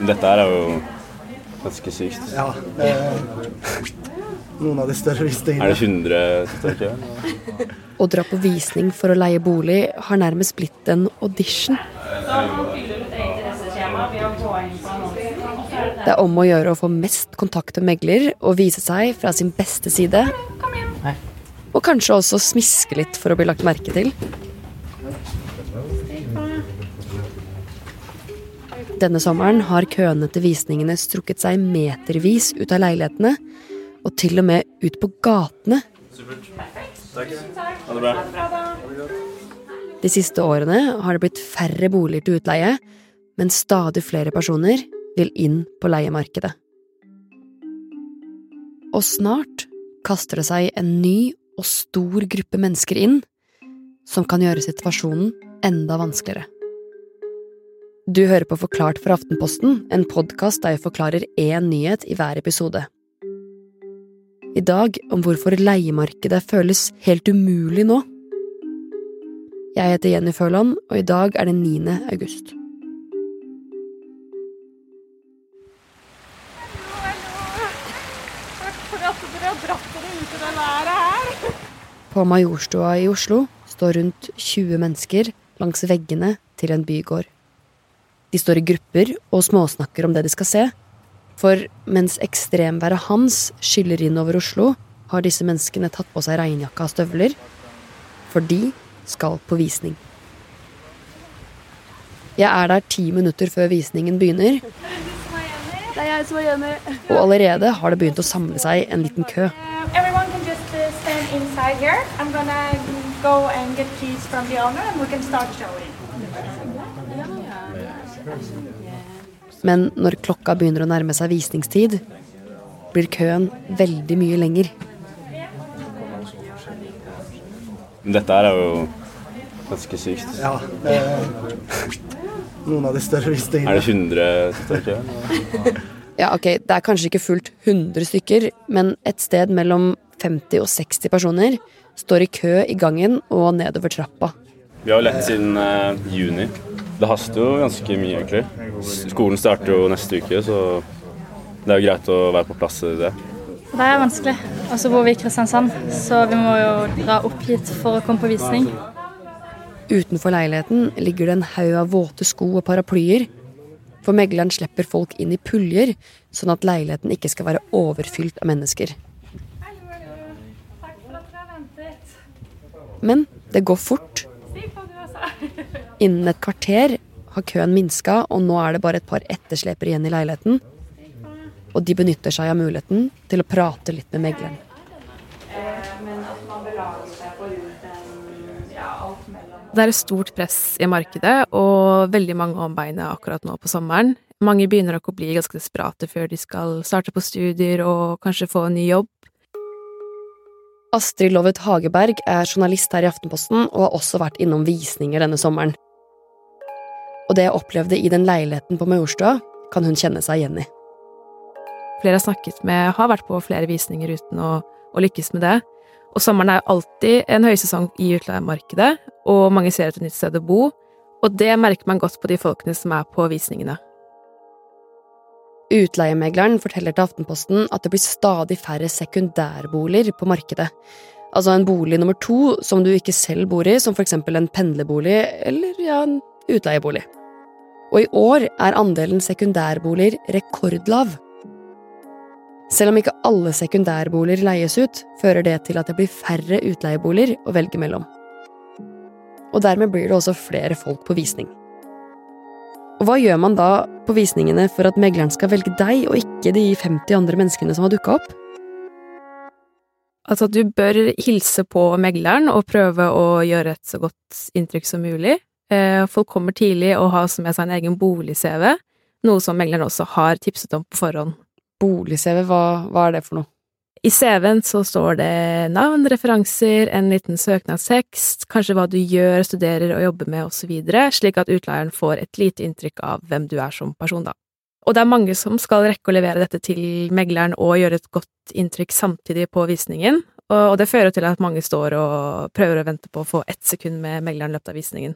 Dette her er jo ganske sykt. Ja. Er noen av de større visningene. Er det 100 som står i kø? Å dra på visning for å leie bolig har nærmest blitt en audition. Det er om å gjøre å få mest kontakt med megler og vise seg fra sin beste side. Og kanskje også smiske litt for å bli lagt merke til. Denne sommeren har køene til visningene strukket seg metervis ut av leilighetene, og til og med ut på gatene Supert. Takk. Ha det bra. De siste årene har det blitt færre boliger til utleie, men stadig flere personer vil inn på leiemarkedet. Og snart kaster det seg en ny og stor gruppe mennesker inn, som kan gjøre situasjonen enda vanskeligere. Du hører på Forklart for Aftenposten, en podkast der jeg forklarer én nyhet i hver episode. I dag om hvorfor leiemarkedet føles helt umulig nå. Jeg heter Jenny Føland, og i dag er det 9. august. På Majorstua i Oslo står rundt 20 mennesker langs veggene til en bygård. De står i grupper og småsnakker om det de skal se. For mens ekstremværet Hans skyller inn over Oslo, har disse menneskene tatt på seg regnjakka og støvler. For de skal på visning. Jeg er der ti minutter før visningen begynner. Og allerede har det begynt å samle seg en liten kø. Uh, go and get keys from the owner and we can start showing. Men når klokka begynner å nærme seg visningstid, blir køen veldig mye lenger. Dette er jo ganske sykt. Ja. Noen av de større visningene. Er det 100 stykker? Ja, ok, det er kanskje ikke fullt 100 stykker, men et sted mellom 50 og 60 personer står i kø i gangen og nedover trappa. Vi har jo lett siden eh, juni. Det haster jo ganske mye, egentlig. Skolen starter jo neste uke, så det er jo greit å være på plass til det. Det er vanskelig. Og så bor vi i Kristiansand, så vi må jo dra opp hit for å komme på visning. Utenfor leiligheten ligger det en haug av våte sko og paraplyer. For megleren slipper folk inn i puljer, sånn at leiligheten ikke skal være overfylt av mennesker. Men det går fort. Innen et kvarter har køen minska, og nå er det bare et par etterslepere igjen i leiligheten. Og de benytter seg av muligheten til å prate litt med megleren. Det er et stort press i markedet, og veldig mange om beinet akkurat nå på sommeren. Mange begynner nok å bli ganske desperate før de skal starte på studier og kanskje få en ny jobb. Astrid Lovet Hageberg er journalist her i Aftenposten og har også vært innom visninger denne sommeren. Og det jeg opplevde i den leiligheten på Majorstua, kan hun kjenne seg igjen i. Flere har snakket med, har vært på flere visninger uten å, å lykkes med det. Og sommeren er alltid en høysesong i utleiemarkedet, og mange ser etter nytt sted å bo. Og det merker man godt på de folkene som er på visningene. Utleiemegleren forteller til Aftenposten at det blir stadig færre sekundærboliger på markedet. Altså en bolig nummer to som du ikke selv bor i, som for eksempel en pendlerbolig eller ja, en utleiebolig. Og i år er andelen sekundærboliger rekordlav. Selv om ikke alle sekundærboliger leies ut, fører det til at det blir færre utleieboliger å velge mellom. Og dermed blir det også flere folk på visning. Og hva gjør man da på visningene for at megleren skal velge deg, og ikke de 50 andre menneskene som har dukka opp? Altså, du bør hilse på megleren og prøve å gjøre et så godt inntrykk som mulig. Eh, Folk kommer tidlig og har som jeg sa en egen bolig-CV, noe som megleren også har tipset om på forhånd. Bolig-CV, hva, hva er det for noe? I CV-en så står det navn, referanser, en liten søknadstekst, kanskje hva du gjør, studerer og jobber med osv., slik at utleieren får et lite inntrykk av hvem du er som person, da. Og det er mange som skal rekke å levere dette til megleren og gjøre et godt inntrykk samtidig på visningen, og det fører til at mange står og prøver å vente på å få ett sekund med megleren i løpet av visningen.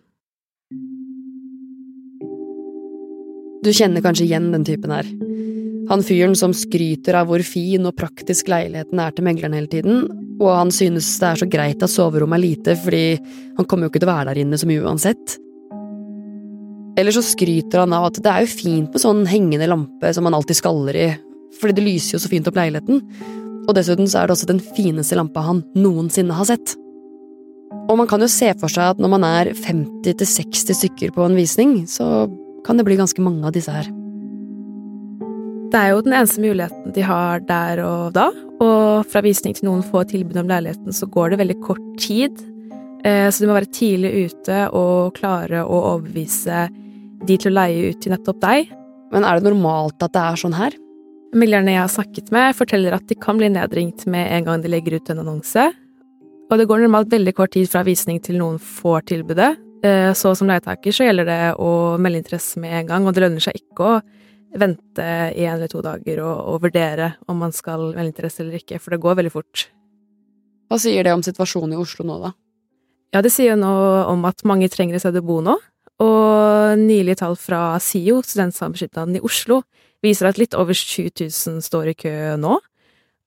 Du kjenner kanskje igjen den typen her. Han fyren som skryter av hvor fin og praktisk leiligheten er til megleren hele tiden, og han synes det er så greit at soverommet er lite fordi han kommer jo ikke til å være der inne så mye uansett. Eller så skryter han av at det er jo fint med sånn hengende lampe som man alltid skaller i, fordi det lyser jo så fint opp leiligheten, og dessuten så er det også den fineste lampa han noensinne har sett. Og man kan jo se for seg at når man er 50–60 stykker på en visning, så kan det bli ganske mange av disse her. Det er jo den eneste muligheten de har der og da, og fra visning til noen få tilbud om leiligheten så går det veldig kort tid, eh, så du må være tidlig ute og klare å overbevise de til å leie ut til nettopp deg. Men er det normalt at det er sånn her? Meglerne jeg har snakket med, forteller at de kan bli nedringt med en gang de legger ut en annonse, og det går normalt veldig kort tid fra visning til noen får tilbudet, eh, så som leietaker så gjelder det å melde interesse med en gang, og det lønner seg ikke å vente i en eller to dager og, og, vurdere om man skal melde interesse eller ikke, for det går veldig fort. Hva sier det om situasjonen i Oslo nå, da? Ja, det sier noe om at mange trenger et sted å bo nå, og nylige tall fra SIO, Studentsamskipnaden i Oslo, viser at litt over 7000 står i kø nå,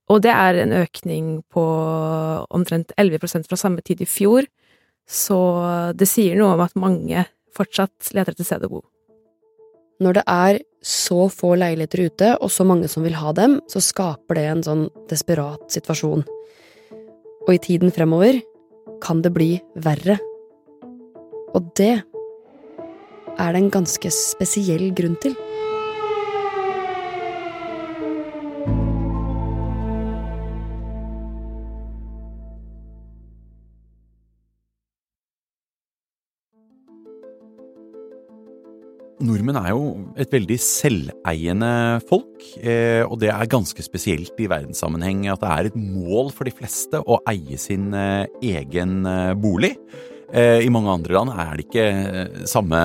og det er en økning på omtrent 11% fra samme tid i fjor, så det sier noe om at mange fortsatt leter etter sted å bo. Når det er så få leiligheter ute, og så mange som vil ha dem, så skaper det en sånn desperat situasjon. Og i tiden fremover kan det bli verre. Og det er det en ganske spesiell grunn til. Nordmenn er jo et veldig selveiende folk, eh, og det er ganske spesielt i verdenssammenheng at det er et mål for de fleste å eie sin eh, egen eh, bolig. I mange andre land er det ikke samme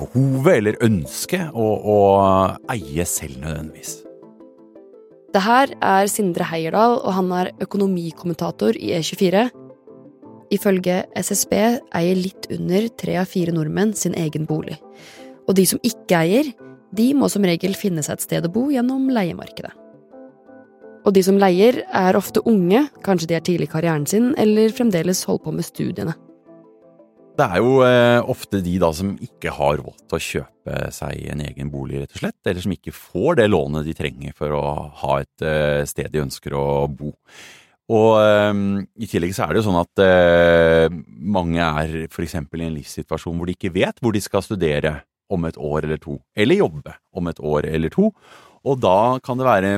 behovet eller ønsket å, å eie selv nødvendigvis. Det her er Sindre Heierdal, og han er økonomikommentator i E24. Ifølge SSB eier litt under tre av fire nordmenn sin egen bolig. Og de som ikke eier, de må som regel finne seg et sted å bo gjennom leiemarkedet. Og de som leier, er ofte unge, kanskje de er tidlig i karrieren sin, eller fremdeles holder på med studiene. Det er jo eh, ofte de da som ikke har råd til å kjøpe seg en egen bolig, rett og slett, eller som ikke får det lånet de trenger for å ha et eh, sted de ønsker å bo. Og eh, i tillegg så er det jo sånn at mange er eksempel i en livssituasjon hvor de ikke vet hvor de skal studere om et år eller to, eller jobbe om et år eller to. Og da kan det være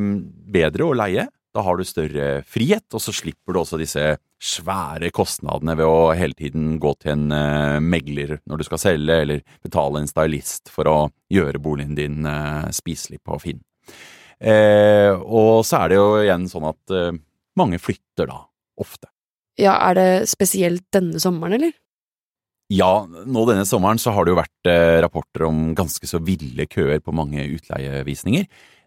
bedre å leie. Da har du større frihet, og så slipper du også disse svære kostnadene ved å hele tiden gå til en uh, megler når du skal selge, eller betale en stylist for å gjøre boligen din uh, spiselig på Finn. Eh, og så er det jo igjen sånn at mange flytter da, ofte. Ja, er det spesielt denne sommeren, eller? Ja, nå denne sommeren så har det jo vært eh, rapporter om ganske så ville køer på mange utleievisninger.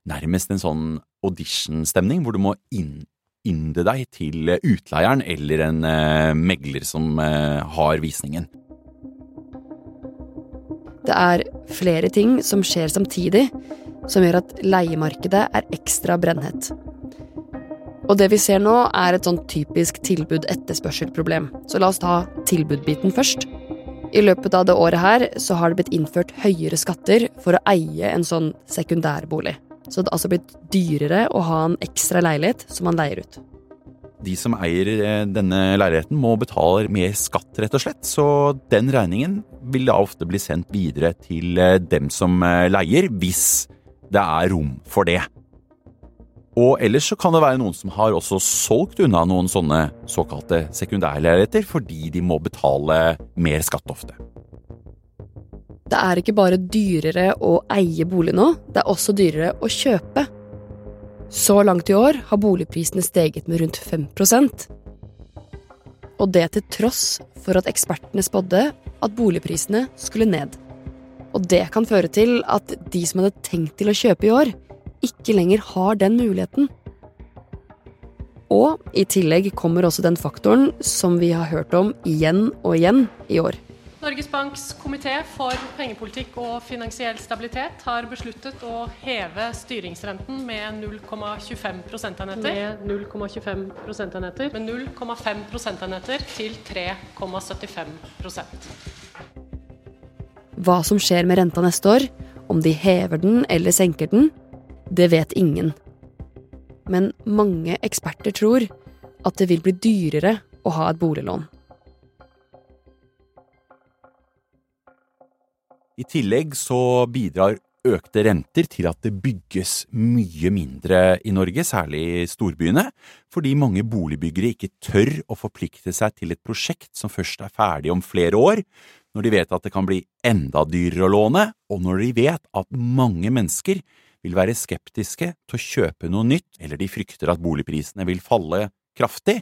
Nærmest en sånn audition-stemning hvor du må innynde deg til utleieren eller en eh, megler som eh, har visningen. Det er flere ting som skjer samtidig, som gjør at leiemarkedet er ekstra brennhett. Og det vi ser nå, er et sånn typisk tilbud-etterspørsel-problem. Så la oss ta tilbudbiten først. I løpet av det året her så har det blitt innført høyere skatter for å eie en sånn sekundærbolig. Så det har altså blitt dyrere å ha en ekstra leilighet som man leier ut. De som eier eh, denne leiligheten må betale mer skatt, rett og slett, så den regningen vil da ofte bli sendt videre til eh, dem som eh, leier, hvis det er rom for det. Og ellers så kan det være noen som har også solgt unna noen sånne såkalte sekundærleiligheter fordi de må betale mer skatt ofte. Det er ikke bare dyrere å eie bolig nå, det er også dyrere å kjøpe. Så langt i år har boligprisene steget med rundt 5% Og det til tross for at ekspertene spådde at boligprisene skulle ned. Og det kan føre til at de som hadde tenkt til å kjøpe i år, ikke lenger har den muligheten. Og i tillegg kommer også den faktoren som vi har hørt om igjen og igjen i år. Norges Banks komité for pengepolitikk og finansiell stabilitet har besluttet å heve styringsrenten med 0,25 prosentenheter. Med 0,25 prosentenheter. Med 0,5 prosentenheter til 3,75% Hva som skjer med renta neste år, om de hever den eller senker den, det vet ingen. Men mange eksperter tror at det vil bli dyrere å ha et boliglån. I tillegg så bidrar økte renter til at det bygges mye mindre i Norge, særlig i storbyene, fordi mange boligbyggere ikke tør å forplikte seg til et prosjekt som først er ferdig om flere år, når de vet at det kan bli enda dyrere å låne, og når de vet at mange mennesker vil være skeptiske til å kjøpe noe nytt, eller de frykter at boligprisene vil falle kraftig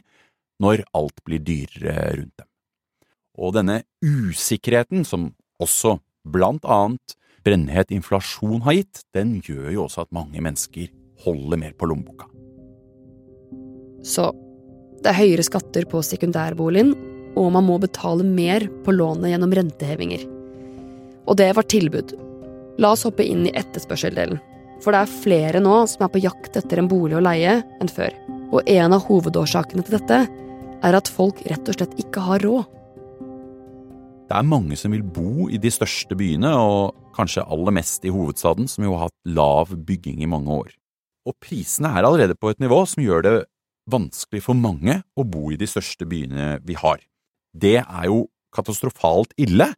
når alt blir dyrere rundt dem. Og denne usikkerheten, som også blant annet brennhet inflasjon har gitt, den gjør jo også at mange mennesker holder mer på lommeboka. Så det er høyere skatter på sekundærboligen, og man må betale mer på lånet gjennom rentehevinger. Og det var tilbud. La oss hoppe inn i etterspørseldelen. For det er flere nå som er på jakt etter en bolig å leie enn før. Og en av hovedårsakene til dette er at folk rett og slett ikke har råd. Det er mange som vil bo i de største byene, og kanskje aller mest i hovedstaden, som jo har hatt lav bygging i mange år. Og prisene er allerede på et nivå som gjør det vanskelig for mange å bo i de største byene vi har. Det er jo katastrofalt ille,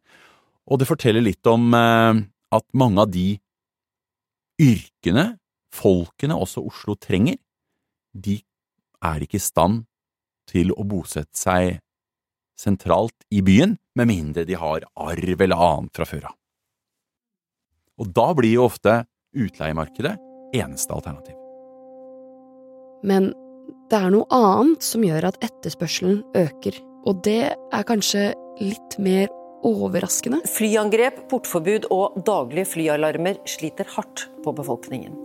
og det forteller litt om eh, at mange av de yrkene, folkene også Oslo trenger, de er ikke i stand til å bosette seg sentralt i byen, med mindre de har arv eller annet fra før av. Og da blir jo ofte utleiemarkedet eneste alternativ. Men det er noe annet som gjør at etterspørselen øker, og det er kanskje litt mer overraskende. Flyangrep, portforbud og daglige flyalarmer sliter hardt på befolkningen.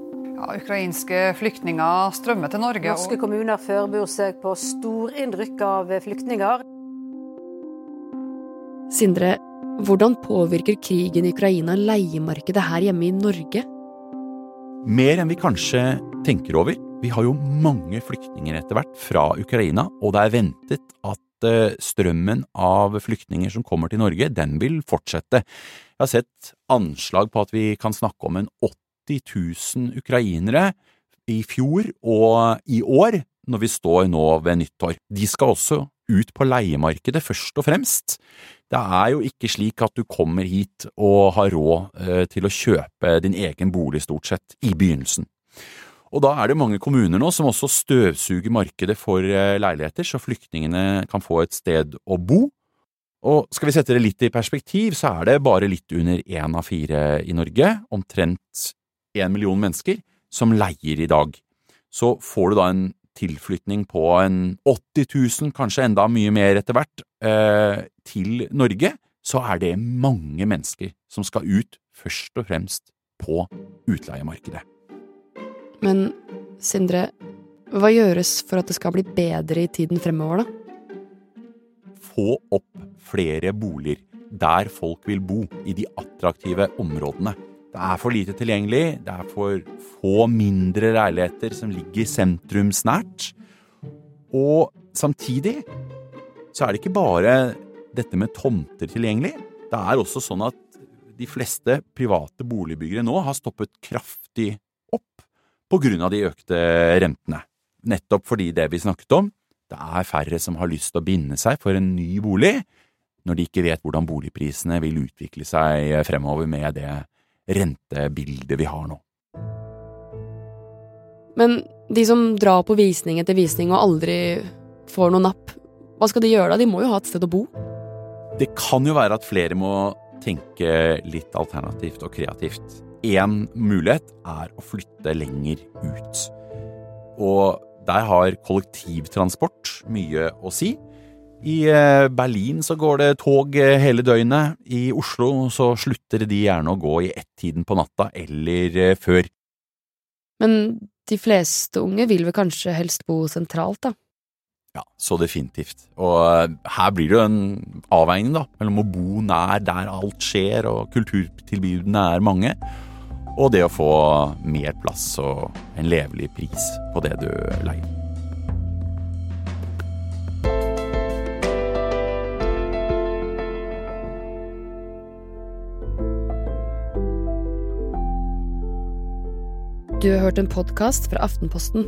Ja, ukrainske flyktninger strømmer til Norge. Norske kommuner forbereder seg på storinnrykk av flyktninger. Sindre, hvordan påvirker krigen i Ukraina leiemarkedet her hjemme i Norge? Mer enn vi kanskje tenker over. Vi har jo mange flyktninger etter hvert fra Ukraina, og det er ventet at eh, strømmen av flyktninger som kommer til Norge, den vil fortsette. Jeg har sett anslag på at vi kan snakke om en 80 000 ukrainere i fjor og i år, når vi står nå ved nyttår. De skal også ut på leiemarkedet, først og fremst. Det er jo ikke slik at du kommer hit og har råd eh, til å kjøpe din egen bolig, stort sett, i begynnelsen. Og da er det mange kommuner nå som også støvsuger markedet for eh, leiligheter, så flyktningene kan få et sted å bo. Og skal vi sette det litt i perspektiv, så er det bare litt under én av fire i Norge, omtrent én million mennesker, som leier i dag. Så får du da en tilflytning på en 80 000, kanskje enda mye mer etter hvert, eh, til Norge, så er det mange mennesker som skal ut først og fremst på utleiemarkedet. Men Sindre, hva gjøres for at det skal bli bedre i tiden fremover, da? Få opp flere boliger der folk vil bo, i de attraktive områdene. Det er for lite tilgjengelig, det er for få mindre leiligheter som ligger sentrumsnært. Og samtidig så er det ikke bare dette med tomter tilgjengelig. Det er også sånn at de fleste private boligbyggere nå har stoppet kraftig på grunn av de økte rentene. Nettopp fordi det vi snakket om, det er færre som har lyst til å binde seg for en ny bolig når de ikke vet hvordan boligprisene vil utvikle seg fremover med det rentebildet vi har nå. Men de som drar på visning etter visning og aldri får noe napp, hva skal de gjøre da? De må jo ha et sted å bo? Det kan jo være at flere må tenke litt alternativt og kreativt. Én mulighet er å flytte lenger ut. Og der har kollektivtransport mye å si. I eh, Berlin så går det tog eh, hele døgnet. I Oslo så slutter de gjerne å gå i ett-tiden på natta eller eh, før. Men de fleste unge vil vel kanskje helst bo sentralt, da? Ja, så definitivt. Og her blir det jo en avveining da, mellom å bo nær der alt skjer og kulturtilbudene er mange, og det å få mer plass og en levelig pris på det du leier. Du har hørt en podkast fra Aftenposten.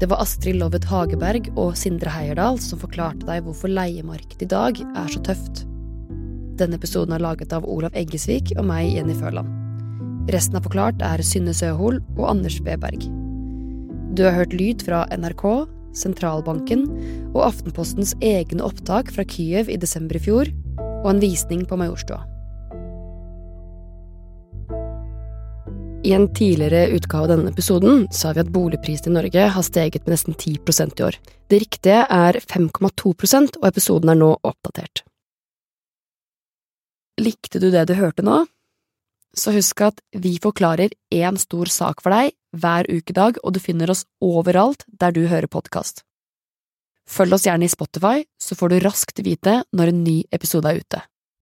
Det var Astrid Lovet Hageberg og Sindre Heierdal som forklarte deg hvorfor leiemarkedet i dag er så tøft. Denne episoden er laget av Olav Eggesvik og meg, Jenny Føland. Resten av Forklart er Synne Søhol og Anders Weberg. Du har hørt lyd fra NRK, Sentralbanken og Aftenpostens egne opptak fra Kyiv i desember i fjor, og en visning på Majorstua. I en tidligere utgave av denne episoden sa vi at boligprisene i Norge har steget med nesten 10% i år. Det riktige er 5,2% og episoden er nå oppdatert. Likte du det du hørte nå? Så husk at vi forklarer én stor sak for deg hver ukedag, og du finner oss overalt der du hører podkast. Følg oss gjerne i Spotify, så får du raskt vite når en ny episode er ute.